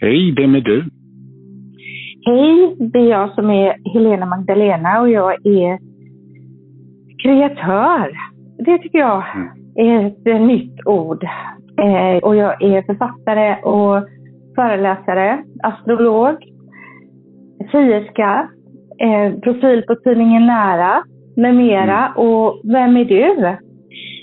Hej, vem är du? Hej, det är jag som är Helena Magdalena och jag är kreatör. Det tycker jag är ett nytt ord. Eh, och jag är författare och föreläsare, astrolog, sierska, eh, profil på tidningen Nära med mera. Och vem är du?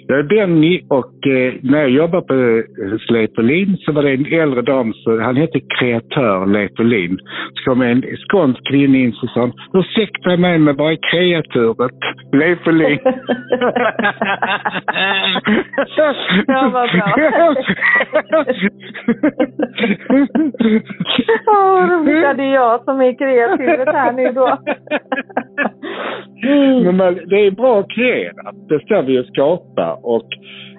Jag är Benny och eh, när jag jobbade på hos Lepolin så var det en äldre dam, så, han hette kreatör Lepolin. Så kom en skånsk kvinna in och sa ursäkta mig men vad är kreaturet? Lepolin. Ja, vad bra. Åh, roligt. Ja, det är jag som är kreativet här nu då. Mm. Men man, det är bra att kreera, det ska vi ju skapa och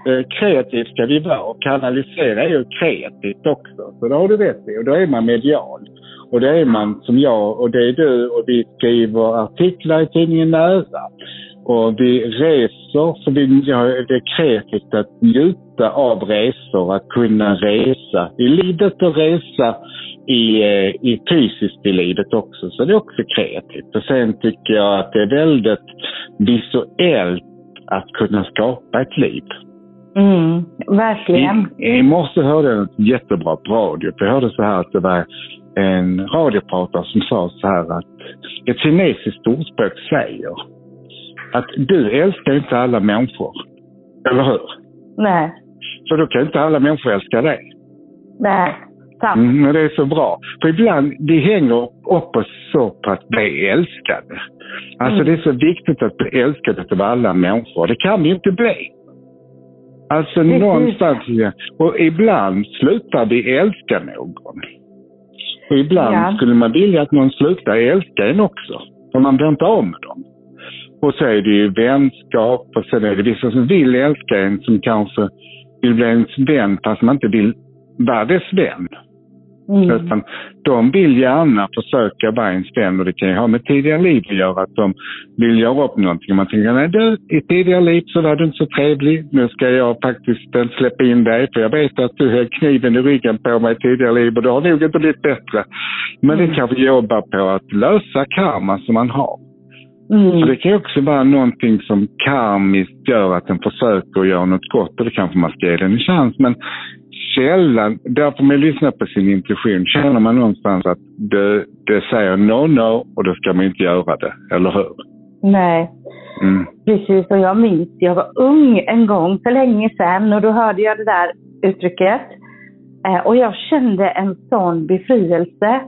eh, kreativt ska vi vara och kanalisera är ju kreativt också. Så det har du rätt i och då är man medial. Och det är man som jag och det är du och vi skriver artiklar i tidningen Nära. Och vi reser, för vi, ja, det är kreativt att njuta av resor, att kunna resa i livet och resa i, eh, i fysiskt i livet också. Så det är också kreativt. Och sen tycker jag att det är väldigt visuellt att kunna skapa ett liv. Mm, verkligen. I, I morse hörde jag något jättebra på radio. Jag hörde så här att det var en radiopratare som sa så här att ett kinesiskt ordspråk säger att du älskar inte alla människor. Eller hur? Nej, Så då kan inte alla människor älska dig. nej, Mm, det är så bra. För ibland, vi hänger upp oss så på att bli älskade. Alltså Mm. det är så viktigt att bli älskad av alla människor. Det kan vi inte bli. Alltså Precis. någonstans, och ibland slutar vi älska någon. Och ibland Ja. skulle man vilja att någon slutar älska en också. För man blir inte av med dem. Och så är det ju vänskap och sen är det vissa som vill älska en som kanske vill bli ens vän fast man inte vill vara dess vän. Mm. Utan de vill gärna försöka vara ens vän och det kan ju ha med tidigare liv att göra. Att de vill göra upp någonting man tänker, nej du, i tidigare liv så var du inte så trevlig. Nu ska jag faktiskt släppa in dig för jag vet att du höll kniven i ryggen på mig i tidigare liv och du har nog inte blivit bättre. Men det kan vi jobba på att lösa karma som man har. Mm. det kan ju också vara någonting som karmiskt gör att den försöker göra något gott och då kanske man ska ge den en chans. Men sällan, därför man lyssnar på sin intuition, känner man någonstans att det, det säger no, no och då ska man inte göra det, eller hur? Nej, Mm. precis. Och jag minns, jag var ung en gång för länge sedan och då hörde jag det där uttrycket. Eh, och jag kände en sån befrielse.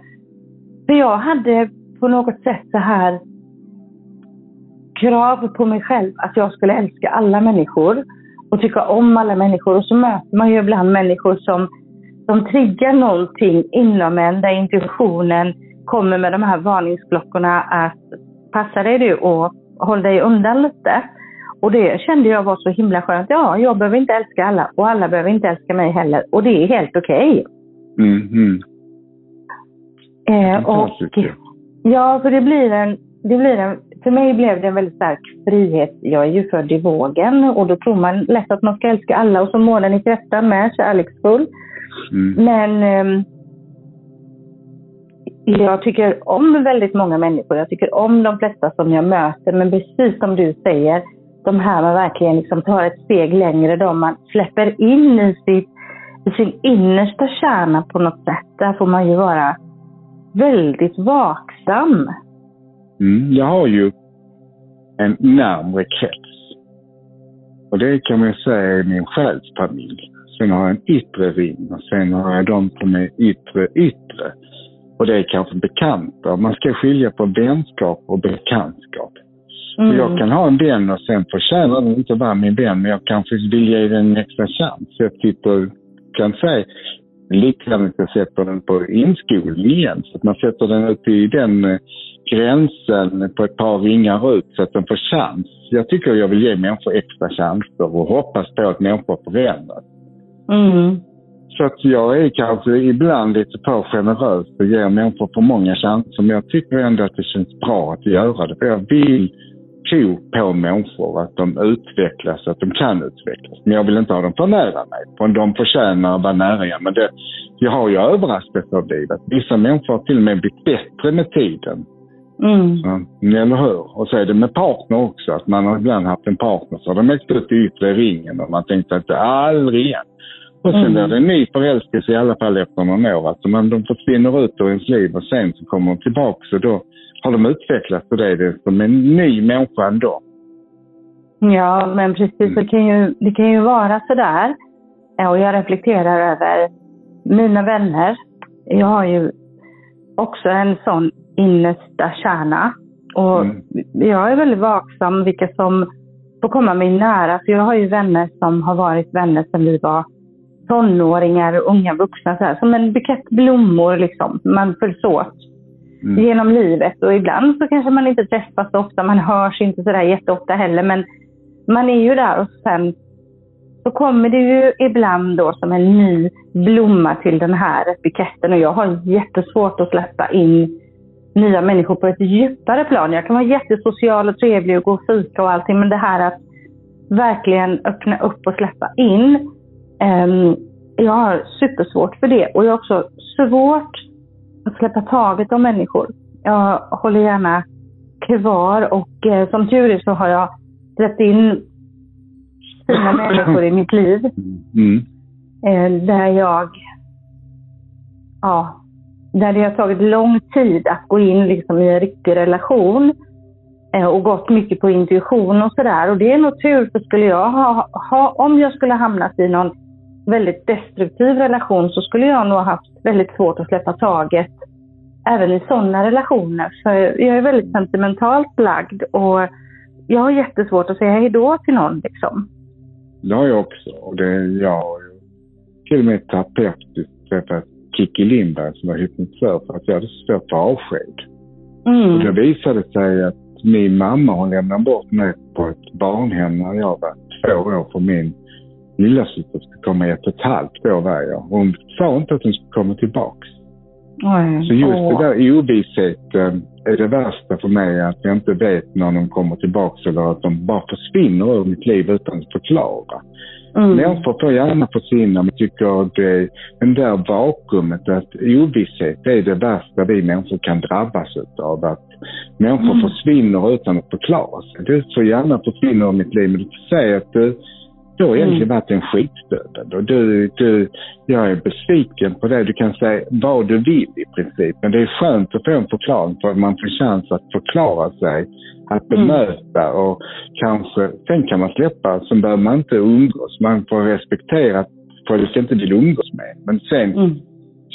För jag hade på något sätt så här krav på mig själv att jag skulle älska alla människor och tycka om alla människor. Och så möter man ju ibland människor som, som triggar någonting inom en där intuitionen kommer med de här varningsklockorna att passa dig du och håll dig undan lite. Och det kände jag var så himla skönt. Ja, jag behöver inte älska alla och alla behöver inte älska mig heller. Och det är helt okej. Mm, mm. Eh, och, ja, för det blir en, det blir en, för mig blev det en väldigt stark frihet. Jag är ju född i vågen och då tror man lätt att man ska älska alla och så månen i kräftan med, kärleksfull. Mm. Men ehm, jag tycker om väldigt många människor. Jag tycker om de flesta som jag möter. Men precis som du säger, de här man verkligen liksom tar ett steg längre, de man släpper in i, sitt, i sin innersta kärna på något sätt. Där får man ju vara väldigt vaksam. Mm. Jag har ju en närmre krets. Och det kan man säga är min själsfamilj. Sen har jag en yttre ring och sen har jag de som är yttre, yttre. Och det är kanske bekanta. Man ska skilja på vänskap och bekantskap. Mm. Jag kan ha en vän och sen förtjänar den inte vara min vän, men jag kanske vill ge den en extra chans. Jag sitter, kan säga, liknande att jag sätter den på inskolning igen. Så att man sätter den ut i den eh, gränsen på ett par ringar ut så att den får chans. Jag tycker jag vill ge människor extra chanser och hoppas på att människor förändras. Mm. Så att jag är kanske ibland lite för generös och ger människor för många chanser. Men jag tycker ändå att det känns bra att göra det. För jag vill tro på människor, att de utvecklas, att de kan utvecklas. Men jag vill inte ha dem för nära mig. För de förtjänar att vara nära. Men det, jag har ju överraskats av livet. Vissa människor har till och med blivit bättre med tiden. Mm. Ja, eller hur? Och så är det med partner också. Att man har ibland haft en partner så har de åkt ut i yttre ringen och man tänkte att det aldrig igen. Och sen mm. blir det en ny förälskelse i alla fall efter några år. Alltså man, de försvinner ut ur ens liv och sen så kommer de tillbaka och då har de utvecklats och det är det som en ny människa ändå. Ja, men precis. Mm. Det, kan ju, det kan ju vara sådär. Och jag reflekterar över mina vänner. Jag har ju också en sån innersta kärna. Och mm. jag är väldigt vaksam vilka som får komma mig nära. För jag har ju vänner som har varit vänner sedan vi var tonåringar och unga vuxna. Så här, som en bukett blommor liksom. Man följs åt mm. genom livet. Och ibland så kanske man inte träffas så ofta. Man hörs inte sådär jätteofta heller. Men man är ju där och sen så kommer det ju ibland då som en ny blomma till den här buketten. Och jag har jättesvårt att släppa in nya människor på ett djupare plan. Jag kan vara jättesocial och trevlig och gå och fika och allting. Men det här att verkligen öppna upp och släppa in. Um, jag har supersvårt för det. Och jag har också svårt att släppa taget om människor. Jag håller gärna kvar och eh, som tur är så har jag släppt in fina människor i mitt liv. Mm. Eh, där jag, ja, där det har tagit lång tid att gå in liksom i en riktig relation eh, och gått mycket på intuition och sådär. Och det är nog tur, för skulle jag ha, ha, om jag skulle hamnat i någon väldigt destruktiv relation så skulle jag nog haft väldigt svårt att släppa taget även i sådana relationer. För jag är väldigt sentimentalt lagd och jag har jättesvårt att säga hejdå till någon liksom. Det har jag också. Och det, jag har till och med terapeutiskt träffat Kikki Lindberg som var hypnotisör för att jag hade svårt för avsked. Mm. Och det visade sig att min mamma hon lämnade bort mig på ett barnhem när jag var två år för min lillasyster skulle komma i ett och ett halvt år var jag. Hon sa inte att hon skulle komma tillbaks. Oj. Så just Åh. det där ovissheten är det värsta för mig, att jag inte vet när de kommer tillbaks eller att de bara försvinner ur mitt liv utan att förklara. Mm. Människor får gärna försvinna, men tycker att det, den där vakuumet, att ovisshet är det värsta vi människor kan drabbas av. Att människor mm. försvinner utan att förklara sig. Du får gärna försvinna ur mitt liv, men du får säga att du, du har egentligen mm. varit en skitstövel och du, du, jag är besviken på det. Du kan säga vad du vill i princip, men det är skönt att få en förklaring för att man får chans att förklara sig, att mm. bemöta mm. och kanske, sen kan man släppa, så behöver man inte umgås. Man får respektera för du inte vill umgås med. Men sen mm.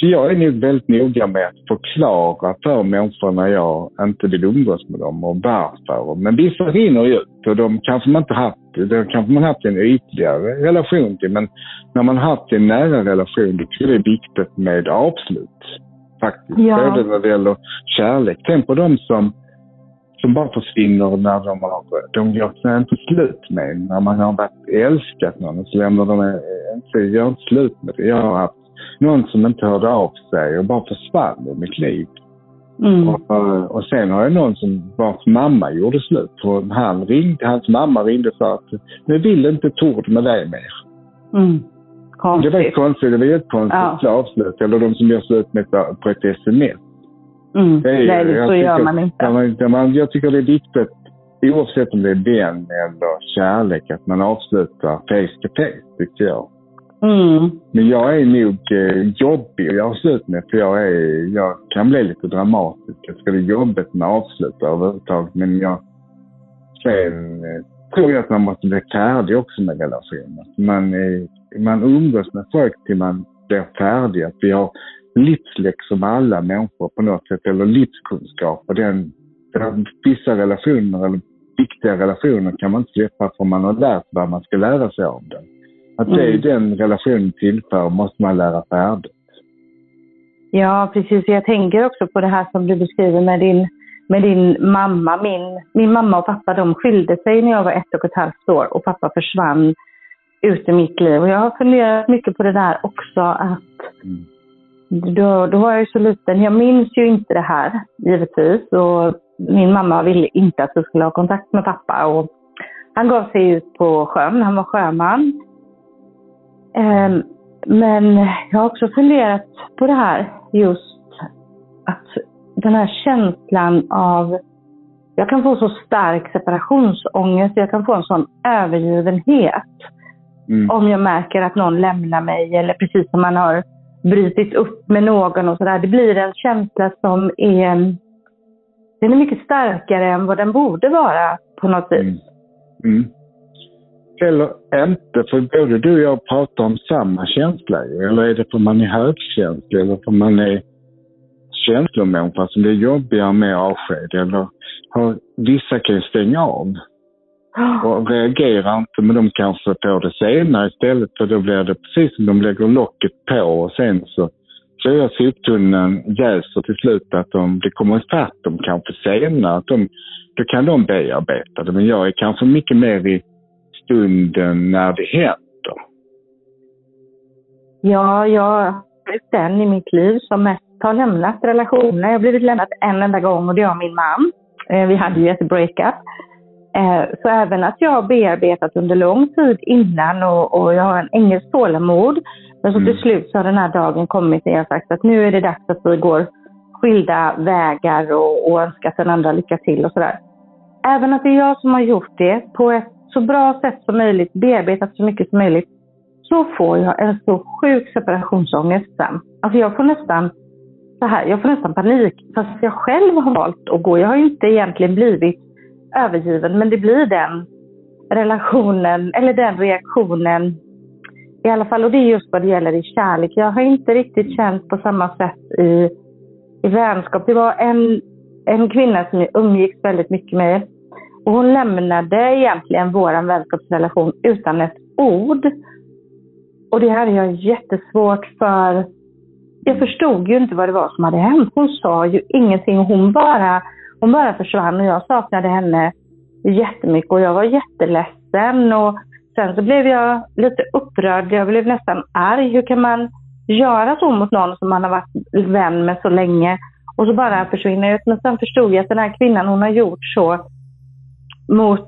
Så jag är nog väldigt noga med att förklara för människor när jag inte vill umgås med dem och varför. Men vissa rinner ju ut och de kanske man inte haft, det kanske man haft en ytligare relation till. Men när man haft en nära relation, då tycker jag det är viktigt med avslut. Faktiskt. Ja. Både när det gäller kärlek. Tänk på de som som bara försvinner när de har, de gör inte slut med. När man har varit älskat någon så lämnar de inte, gör inte slut med det. Jag har haft någon som inte hörde av sig och bara försvann ur mitt liv. Mm. Och, eh, och sen har jag någon som vars mamma gjorde slut. För han ringde, hans mamma ringde och sa att nu vill inte Tord med dig mer. Mm. Konstigt. Det var konstigt. Det var jättekonstigt ja. avslut. Eller de som gör slut med på ett sms. Mm. Det är, Nej, det, så gör man inte. Man, man, jag tycker det är viktigt, oavsett om det är vän eller kärlek, att man avslutar face to face, tycker jag. Mm. Men jag är nog eh, jobbig att göra slut med för jag, är, jag kan bli lite dramatisk. Jag ska det jobbigt med avslut överhuvudtaget. Men jag, sen eh, tror jag att man måste bli färdig också med relationer. Man, är, man umgås med folk till man blir färdig. Att vi har livsläxor med alla människor på något sätt, eller livskunskap. Och den, den, vissa relationer, eller viktiga relationer, kan man inte släppa för man har lärt vad man ska lära sig av den. Att det är mm. den relationen tillför måste man lära färdigt. Ja, precis. Jag tänker också på det här som du beskriver med din, med din mamma. Min, min mamma och pappa de skilde sig när jag var ett och ett halvt år och pappa försvann ut i mitt liv. Och jag har funderat mycket på det där också, att mm. då, då var jag ju så liten. Jag minns ju inte det här, givetvis. Och min mamma ville inte att jag skulle ha kontakt med pappa. Och han gav sig ut på sjön, han var sjöman. Um, men jag har också funderat på det här just att den här känslan av jag kan få så stark separationsångest, jag kan få en sån övergivenhet. Mm. Om jag märker att någon lämnar mig eller precis som man har brutit upp med någon och sådär. Det blir en känsla som är, den är mycket starkare än vad den borde vara på något vis. Mm. Mm. Eller inte, för både du och jag pratar om samma känsla Eller är det för man är högkänslig eller för man är känslomänniska som det är jobbigare med avsked? Eller har, vissa kan ju stänga av och reagerar inte, men de kanske får det senare istället för då blir det precis som de lägger locket på och sen så så gör soptunnan jäser till slut att de, det kommer ifatt dem kanske senare. Att de, då kan de bearbeta det. Men jag är kanske mycket mer i stunden när det händer. Ja, jag har den i mitt liv som mest har lämnat relationer. Jag har blivit lämnad en enda gång och det var min man. Eh, vi hade ju ett breakup. Eh, så även att jag har bearbetat under lång tid innan och, och jag har en engelsk tålamod. Men så till mm. slut så har den här dagen kommit när jag sagt att nu är det dags att vi går skilda vägar och, och önskat den andra lycka till och sådär. Även att det är jag som har gjort det på ett så bra sätt som möjligt, bearbetat så mycket som möjligt, så får jag en så sjuk separationsångest sen. Alltså jag får nästan så här, jag får nästan panik fast jag själv har valt att gå. Jag har ju inte egentligen blivit övergiven, men det blir den relationen, eller den reaktionen i alla fall. Och det är just vad det gäller i kärlek. Jag har inte riktigt känt på samma sätt i, i vänskap. Det var en, en kvinna som jag umgicks väldigt mycket med. Och hon lämnade egentligen vår vänskapsrelation utan ett ord. Och det hade jag jättesvårt för. Jag förstod ju inte vad det var som hade hänt. Hon sa ju ingenting. Hon bara hon bara försvann och jag saknade henne jättemycket och jag var jätteledsen. Och sen så blev jag lite upprörd. Jag blev nästan arg. Hur kan man göra så mot någon som man har varit vän med så länge och så bara försvinner ut? Men sen förstod jag att den här kvinnan, hon har gjort så mot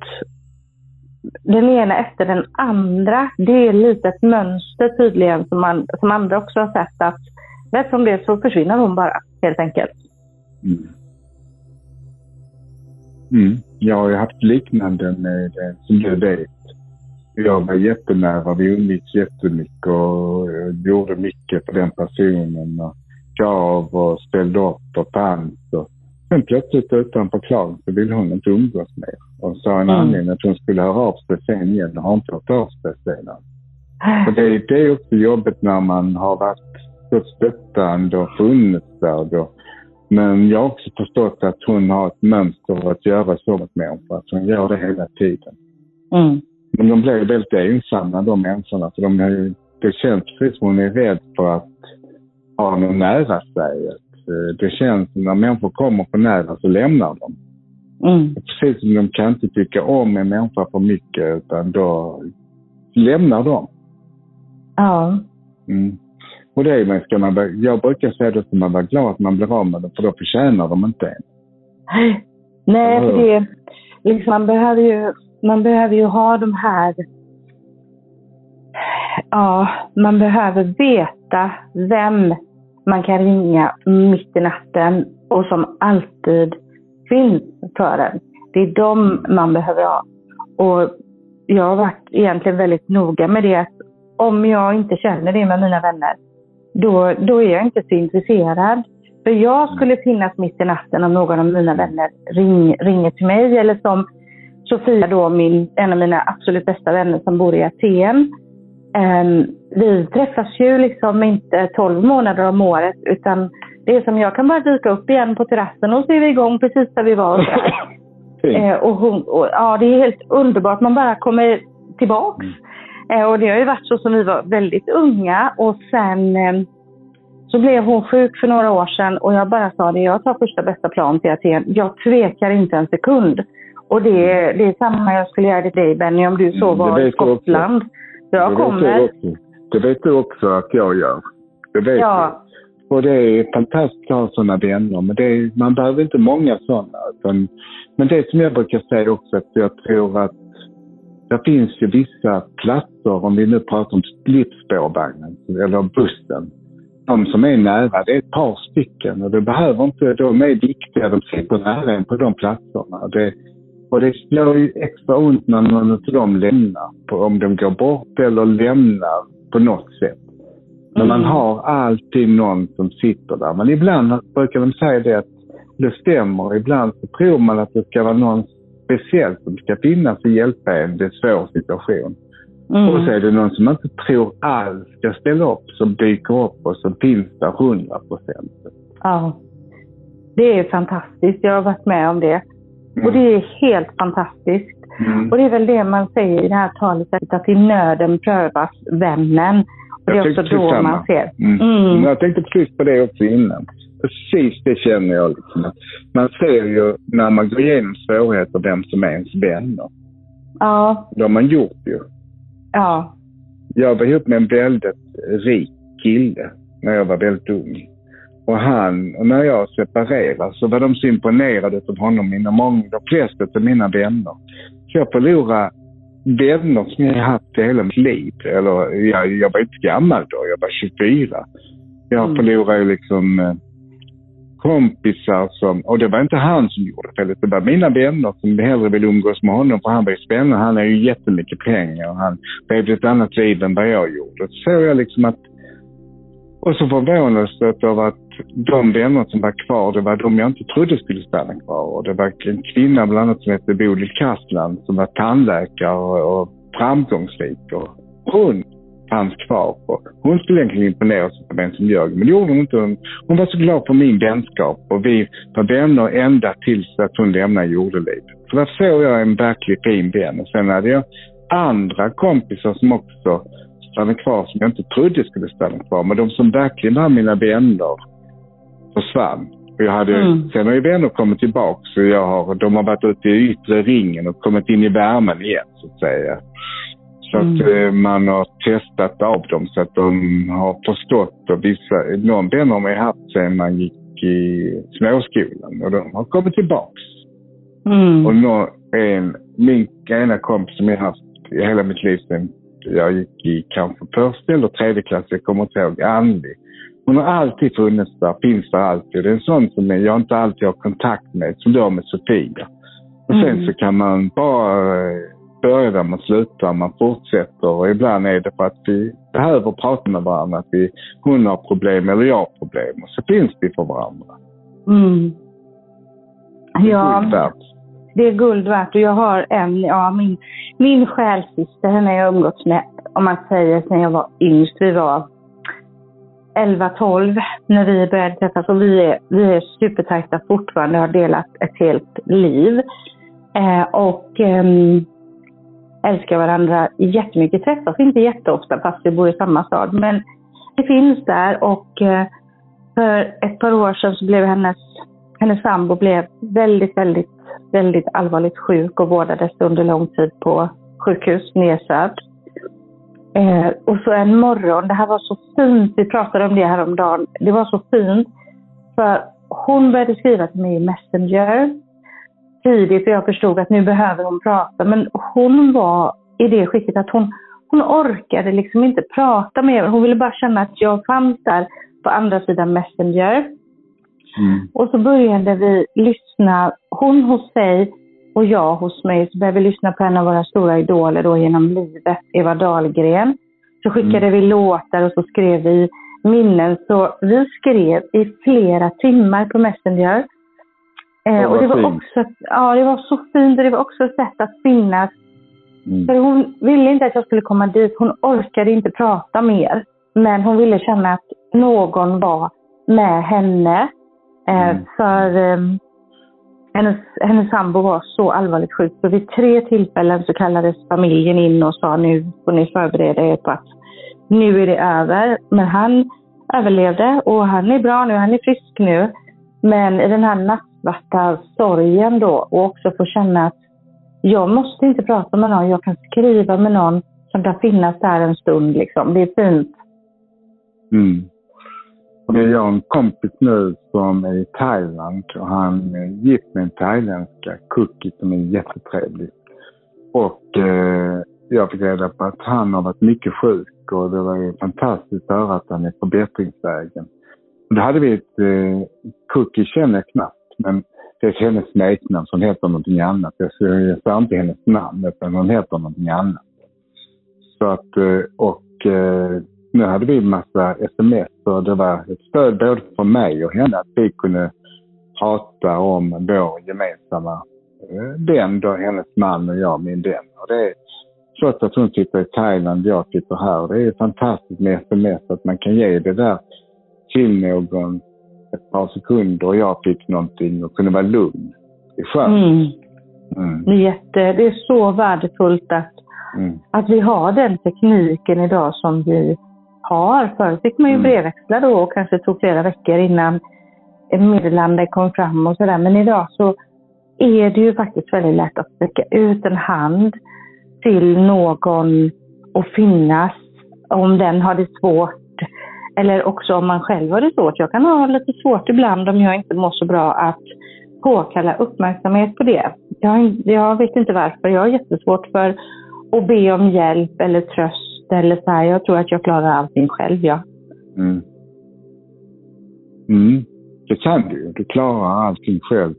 den ena efter den andra. Det är lite ett mönster tydligen som, man, som andra också har sett att rätt som det så försvinner hon bara helt enkelt. Mm. Mm. Jag har ju haft liknande med, eh, som du vet. Jag var jättenära, vi umgicks jättemycket och eh, gjorde mycket för den personen. Och gav och ställde upp och fanns. Och sen plötsligt utan förklaring så ville hon inte umgås mer. Och sa en mm. anledning att hon skulle höra av sig sen igen och har inte hört av sig sedan. Och det, det är också jobbigt när man har varit så stöttande och funnits där. Då men jag har också förstått att hon har ett mönster att göra så mot människor. Att hon gör det hela tiden. Mm. Men de blir väldigt ensamma de människorna. För de är, det känns precis som hon är rädd för att ha någon nära sig. Eh, det känns som när människor kommer för nära så lämnar de. Mm. Precis som de kan inte tycka om en människa för mycket utan då lämnar de. Ja. Mm. Och det är, ska man, jag brukar säga då ska man vara glad att man blir av med det, för då förtjänar de inte en. Nej, för det, liksom, man, behöver ju, man behöver ju ha de här... Ja, man behöver veta vem man kan ringa mitt i natten och som alltid finns för en. Det är dem man behöver ha. Och jag har varit egentligen väldigt noga med det att om jag inte känner det med mina vänner då, då är jag inte så intresserad. För jag skulle finnas mitt i natten om någon av mina vänner ring, ringer till mig. Eller som Sofia, då, min, en av mina absolut bästa vänner som bor i Aten. Um, vi träffas ju liksom inte 12 månader om året, utan det är som jag kan bara dyka upp igen på terrassen och så är vi igång precis där vi var. Och, uh, och, hon, och ja, det är helt underbart. Man bara kommer tillbaks. Mm. Eh, och det har ju varit så som vi var väldigt unga och sen eh, så blev hon sjuk för några år sedan och jag bara sa det, jag tar första bästa plan till Aten. Jag tvekar inte en sekund. Och det, det är samma jag skulle göra till dig Benny om du så mm, var i Skottland. Jag det kommer. Vet det vet du också att jag gör. Det vet ja. Och det är fantastiskt att ha sådana vänner. Men det är, man behöver inte många sådana. Utan, men det som jag brukar säga också att jag tror att det finns ju vissa platser, om vi nu pratar om splittspårvagnen eller bussen. De som är nära, det är ett par stycken och det behöver inte, de är viktiga, de sitter nära en på de platserna. Det, och det slår ju extra ont när någon av dem lämnar, om de går bort eller lämnar på något sätt. Men man mm. har alltid någon som sitter där. Men ibland brukar de säga det att det stämmer. Ibland så tror man att det ska vara någon speciell som ska finnas och hjälpa en i en svår situation. Mm. Och så är det någon som man inte tror alls ska ställa upp, som dyker upp och som finns där 100 procent. Ja. Det är fantastiskt. Jag har varit med om det. Mm. Och det är helt fantastiskt. Mm. Och det är väl det man säger i det här talet, att i nöden prövas vännen. Och det är också då samma. man ser. Mm. Mm. Jag tänkte precis på det också innan. Precis det känner jag. Liksom. Man ser ju när man går igenom svårigheter vem som är ens vänner. Ja. Det har man gjort ju. Ja. Jag var ihop med en väldigt rik kille när jag var väldigt ung. Och han, och när jag separerade så var de så imponerade av honom, mina många, de flesta av mina vänner. Så jag förlorade vänner som jag haft i hela mitt liv. Eller jag, jag var inte gammal då, jag var 24. Jag mm. förlorade liksom eh, kompisar som, och det var inte han som gjorde felet, det var mina vänner som hellre ville umgås med honom för han var ju spännande. Han har ju jättemycket pengar och han levde ett annat liv än vad jag gjorde. Så såg jag liksom att, och så förvånades jag över att de vänner som var kvar, det var de jag inte trodde skulle stanna kvar. Och det var en kvinna bland annat som hette Bodil Kastland som var tandläkare och, och framgångsrik. Och hon fanns kvar. Och hon skulle egentligen imponera sig på vem som ljög, men det gjorde hon inte. Hon var så glad för min vänskap och vi var vänner ända tills att hon lämnade jordelivet. Så där såg jag en verkligt fin vän. Och sen hade jag andra kompisar som också stannade kvar som jag inte trodde skulle stanna kvar. Men de som verkligen var mina vänner försvann. Och jag hade, mm. Sen har ju vänner kommit tillbaka. Så jag har, de har varit ute i yttre ringen och kommit in i värmen igen så att säga. Så att mm. Eh, man har testat av dem så att de har förstått. Och vissa, någon vänner har man haft sen man gick i småskolan och de har kommit tillbaks. Mm. Och nå, en, min ena kompis som jag haft i hela mitt liv sen jag gick i kanske första eller tredje klass, jag kommer inte ihåg, Anli. Hon har alltid funnits där, finns där alltid. Det är en sån som jag inte alltid har kontakt med, som då med Sofia. Och sen mm. så kan man bara eh, börja där man slutar, man fortsätter och ibland är det för att vi behöver prata med varandra. Att vi, hon har problem eller jag har problem och så finns vi för varandra. Mm. Ja, det är det är guld värt. Och jag har en, ja min, min själsyster, henne har jag umgåtts med, om man säger, sen jag var yngst. Vi var 11-12 när vi började träffas och vi är, vi är supertajta fortfarande har delat ett helt liv. Eh, och eh, älskar varandra jättemycket. Träffas inte jätteofta fast vi bor i samma stad. Men det finns där och eh, för ett par år sedan så blev hennes, hennes sambo blev väldigt, väldigt, väldigt allvarligt sjuk och vårdades under lång tid på sjukhus, nedsövd. Eh, och så en morgon, det här var så fint, vi pratade om det här om dagen. det var så fint. För hon började skriva till mig i Messenger tidigt och jag förstod att nu behöver hon prata. Men hon var i det skicket att hon, hon orkade liksom inte prata med mig. Hon ville bara känna att jag fanns där på andra sidan Messenger. Mm. Och så började vi lyssna, hon hos sig och jag hos mig, så började vi lyssna på en av våra stora idoler då genom livet, Eva Dahlgren. Så skickade mm. vi låtar och så skrev vi minnen. Så vi skrev i flera timmar på Messenger. Eh, och det var fint. också, ja det var så fint och det var också ett sätt att finnas. Mm. För hon ville inte att jag skulle komma dit. Hon orkade inte prata mer. Men hon ville känna att någon var med henne. Eh, mm. För eh, hennes, hennes sambo var så allvarligt sjuk. Så vid tre tillfällen så kallades familjen in och sa nu får ni förbereda er på att nu är det över. Men han överlevde och han är bra nu, han är frisk nu. Men i den här nattsvarta sorgen då och också få känna att jag måste inte prata med någon, jag kan skriva med någon som kan finnas där en stund liksom. Det är fint. Mm. Jag har en kompis nu som är i Thailand och han är gift med en thailändska, Cookie, som är jättetrevlig. Och eh, jag fick reda på att han har varit mycket sjuk och det var ju fantastiskt att höra att han är på bättringsvägen. Då hade vi ett, eh, Cookie känner jag knappt, men det är hennes smeknamn, som heter någonting annat. Jag säger inte hennes namn, utan hon heter någonting annat. Så att, eh, och eh, nu hade vi en massa sms och det var ett stöd både för mig och henne att vi kunde prata om vår gemensamma eh, vän då, hennes man och jag, min vän. Och det är, trots att hon sitter i Thailand jag sitter här, det är fantastiskt med sms att man kan ge det där till någon ett par sekunder och jag fick någonting och kunde vara lugn. Det är skönt. Mm. Mm. Det, är jätte, det är så värdefullt att, mm. att vi har den tekniken idag som vi har. Förut fick man ju mm. brevväxla då och kanske tog flera veckor innan meddelande kom fram och sådär. Men idag så är det ju faktiskt väldigt lätt att sträcka ut en hand till någon och finnas om den har det svårt. Eller också om man själv har det svårt. Jag kan ha lite svårt ibland om jag inte mår så bra att påkalla uppmärksamhet på det. Jag, jag vet inte varför. Jag har jättesvårt för att be om hjälp eller tröst eller så här, jag tror att jag klarar allting själv, ja. Mm. Mm. Det kan du ju. Du klarar allting själv.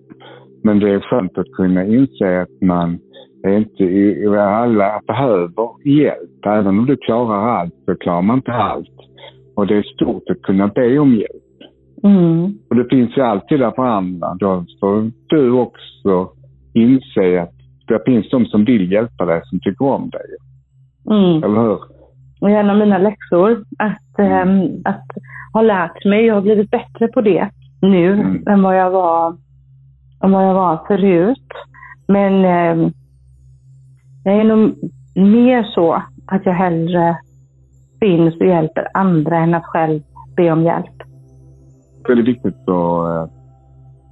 Men det är skönt att kunna inse att man är inte, alla behöver hjälp. Även om du klarar allt så klarar man inte allt. Och det är stort att kunna be om hjälp. Mm. Och det finns ju alltid där för andra. Då får du också inse att det finns de som vill hjälpa dig, som tycker om dig. Mm. Eller hur? Och en av mina läxor att, ähm, att ha lärt mig. Jag har blivit bättre på det nu mm. än vad jag var, än vad jag var förut. Men ähm, jag är nog mer så att jag hellre finns och hjälper andra än att själv be om hjälp. Det är viktigt att uh,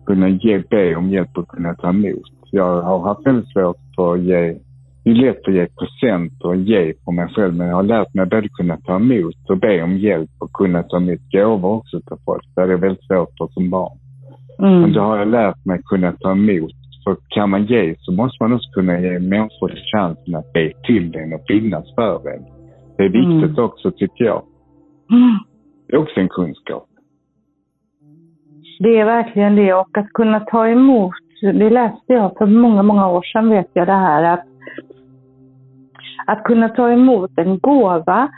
kunna ge, be om hjälp och kunna ta emot. Jag har haft väldigt svårt för att ge det är lätt att ge presenter och ge på mig själv, men jag har lärt mig både kunna ta emot och be om hjälp och kunna ta emot gåvor också till folk. Det är väldigt svårt för som barn. Mm. Men då har jag lärt mig kunna ta emot. För kan man ge så måste man också kunna ge människor chansen att be till en och finnas för en. Det är viktigt mm. också tycker jag. Mm. Det är också en kunskap. Det är verkligen det och att kunna ta emot. Det läste jag för många, många år sedan vet jag det här att att kunna ta emot en gåva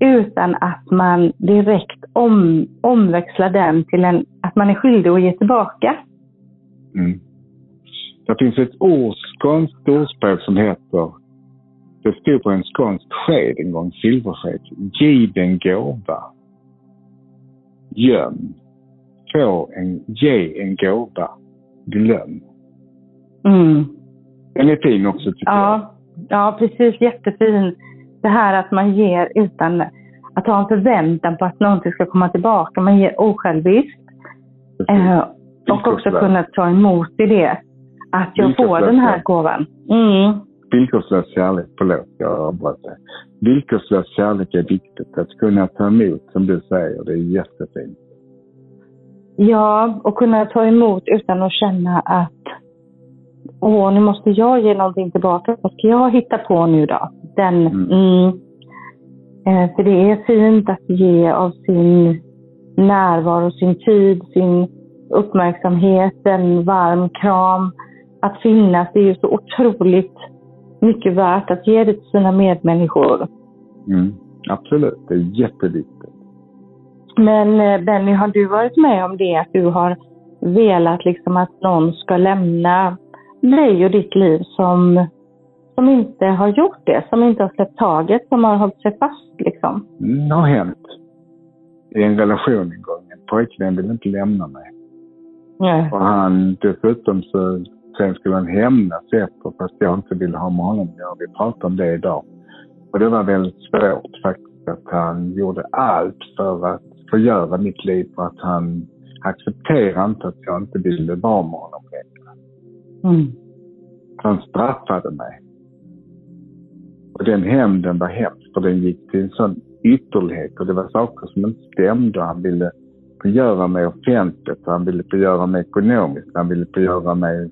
utan att man direkt om, omväxlar den till en, att man är skyldig att ge tillbaka. Mm. Det finns ett ord, skånskt ordspråk som heter, det stod på en skånsk sked en gång, silversked, given gåva. Göm. Få en, ge en gåva. Glöm. Mm. Den är fin också tycker ja. jag. Ja, precis. Jättefin. Det här att man ger utan att ha en förväntan på att någonting ska komma tillbaka. Man ger osjälviskt. Eh, och också kunna ta emot i det. Att jag får den här gåvan. Mm. Villkorslös kärlek, förlåt jag avbröt dig. Villkorslös kärlek är viktigt. Att kunna ta emot, som du säger, det är jättefint. Ja, och kunna ta emot utan att känna att åh, nu måste jag ge någonting tillbaka. Vad ska jag hitta på nu då? Den, mm. Mm, eh, för det är fint att ge av sin närvaro, sin tid, sin uppmärksamhet, en varm kram. Att finnas, det är ju så otroligt mycket värt att ge det till sina medmänniskor. Mm, absolut, det är jätteviktigt. Men eh, Benny, har du varit med om det att du har velat liksom att någon ska lämna dig och ditt liv som, som inte har gjort det, som inte har släppt taget, som har hållit sig fast liksom? Mm, det har hänt. I en relation en gång. En pojkvän ville inte lämna mig. Nej. Och han, dessutom så sen skulle han hämnas efter fast jag inte ville ha med honom att Vi pratar om det idag. Och det var väldigt svårt faktiskt att han gjorde allt för att förgöra mitt liv för att han accepterade inte att jag inte ville vara med honom längre. Mm. Han straffade mig. Och den hämnden var hemsk för den gick till en sån ytterlighet och det var saker som inte stämde. Han ville förgöra mig offentligt, han ville förgöra mig ekonomiskt, han ville förgöra mig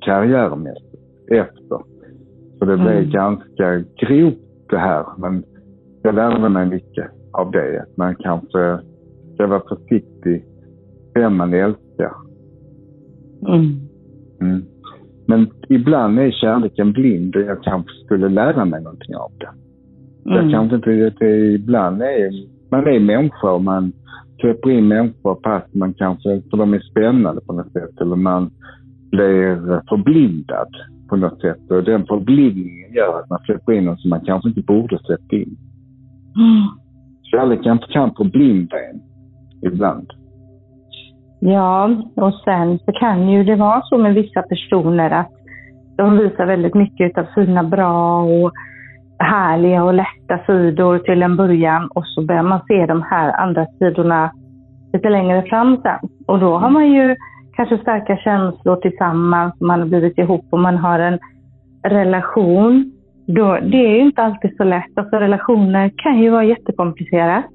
karriärmässigt efter. Så det blev mm. ganska grovt det här. Men jag lärde mig mycket av det. Att man kanske ska vara försiktig vem man älskar. Mm. Mm. Men ibland är kärleken blind och jag kanske skulle lära mig någonting av det. Mm. Jag kanske inte, det ibland är, man är människa och man släpper in människor fast man kanske, för de är spännande på något sätt, eller man blir förblindad på något sätt. Och den förblindningen gör att man släpper in något som man kanske inte borde släppa in. Mm. Kärleken kan förblinda en ibland. Ja, och sen så kan ju det vara så med vissa personer att de visar väldigt mycket av sina bra och härliga och lätta sidor till en början och så börjar man se de här andra sidorna lite längre fram sen. Och då har man ju kanske starka känslor tillsammans, man har blivit ihop och man har en relation. Då, det är ju inte alltid så lätt. Alltså relationer kan ju vara jättekomplicerat.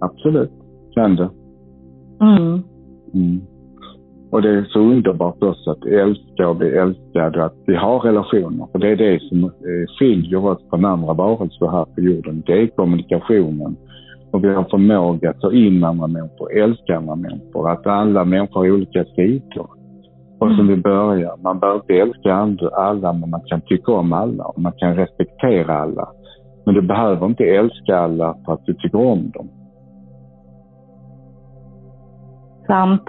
Absolut, kan det. Mm. Mm. Och det är så underbart också att älska och bli älskad och att vi har relationer. För det är det som eh, skiljer oss från andra varelser här på jorden. Det är kommunikationen. Och vi har förmåga att ta in andra människor, älska andra människor. Att alla människor har olika sidor. Och som vi börjar, man behöver inte älska alla, men man kan tycka om alla och man kan respektera alla. Men du behöver inte älska alla för att du tycker om dem. Sant.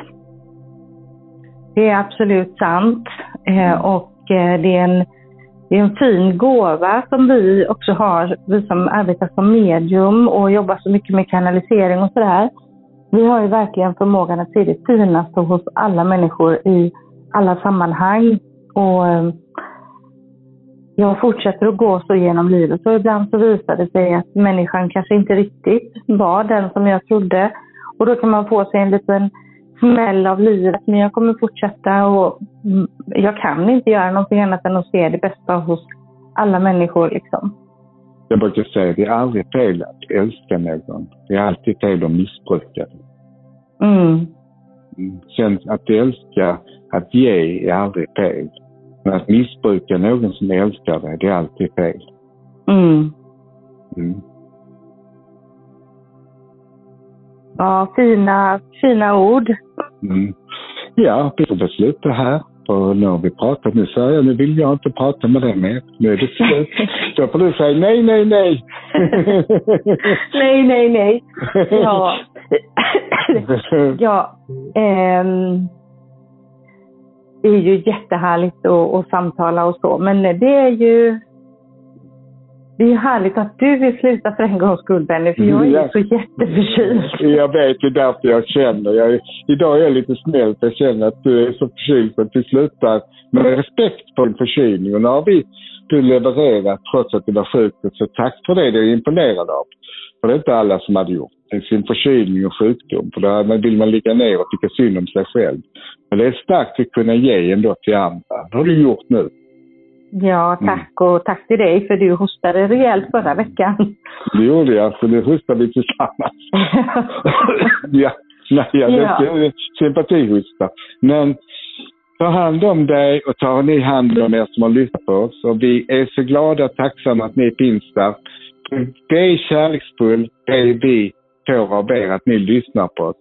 Det är absolut sant. Eh, och eh, det är, en, det är en fin gåva som vi också har, vi som arbetar som medium och jobbar så mycket med kanalisering och sådär. Vi har ju verkligen förmågan att se det finaste hos alla människor i alla sammanhang. Och eh, jag fortsätter att gå så genom livet och ibland så visar det sig att människan kanske inte riktigt var den som jag trodde. Och då kan man få sig en liten smäll av livet, men jag kommer fortsätta och mm, jag kan inte göra någonting annat än att se det bästa hos alla människor. Liksom. Jag brukar säga, det är aldrig fel att älska någon. Det är alltid fel att missbruka mm. mm. Sen att älska, att ge är aldrig fel. Men att missbruka någon som älskar dig, det är alltid fel. Mm. Mm. Ja, fina, fina ord. Mm. Ja, vi får väl sluta här. För nu har vi pratat. Nu säger jag, nu vill jag inte prata med dig mer. Nu är det slut. Då får du säga nej, nej, nej. nej, nej, nej. Ja. ja. Ähm, det är ju jättehärligt att, att samtala och så, men det är ju det är härligt att du vill sluta för en gångs skull Benny, för jag är ja. så jätteförkyld. Jag vet, det är därför jag känner. Jag, idag är jag lite snäll, för jag känner att du är så förkyld så att du slutar med respekt för din förkylning. Och nu har vi du levererat trots att du var sjuk. Så tack för det, det är jag imponerad av. För det är inte alla som hade gjort sin förkylning och sjukdom. För då vill man ligga ner och tycka synd om sig själv. Men det är starkt att kunna ge ändå till andra. Det har du gjort nu. Ja, mm. tack och tack till dig för du hostade rejält förra veckan. Det gjorde jag, så nu hostar vi tillsammans. ja, nej, ja, ja. sympatihosta. Men ta hand om dig och ta ni hand om er som har lyssnat på oss. Och vi är så glada och tacksamma att ni finns där. Det är kärleksfullt, det är vi får av er, att ni lyssnar på oss.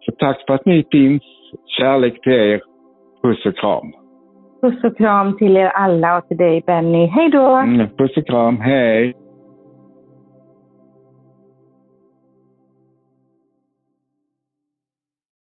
Så tack för att ni finns. Kärlek till er. Puss och kram. Puss och kram till er alla och till dig Benny. Hej då! Mm, puss och kram, hej!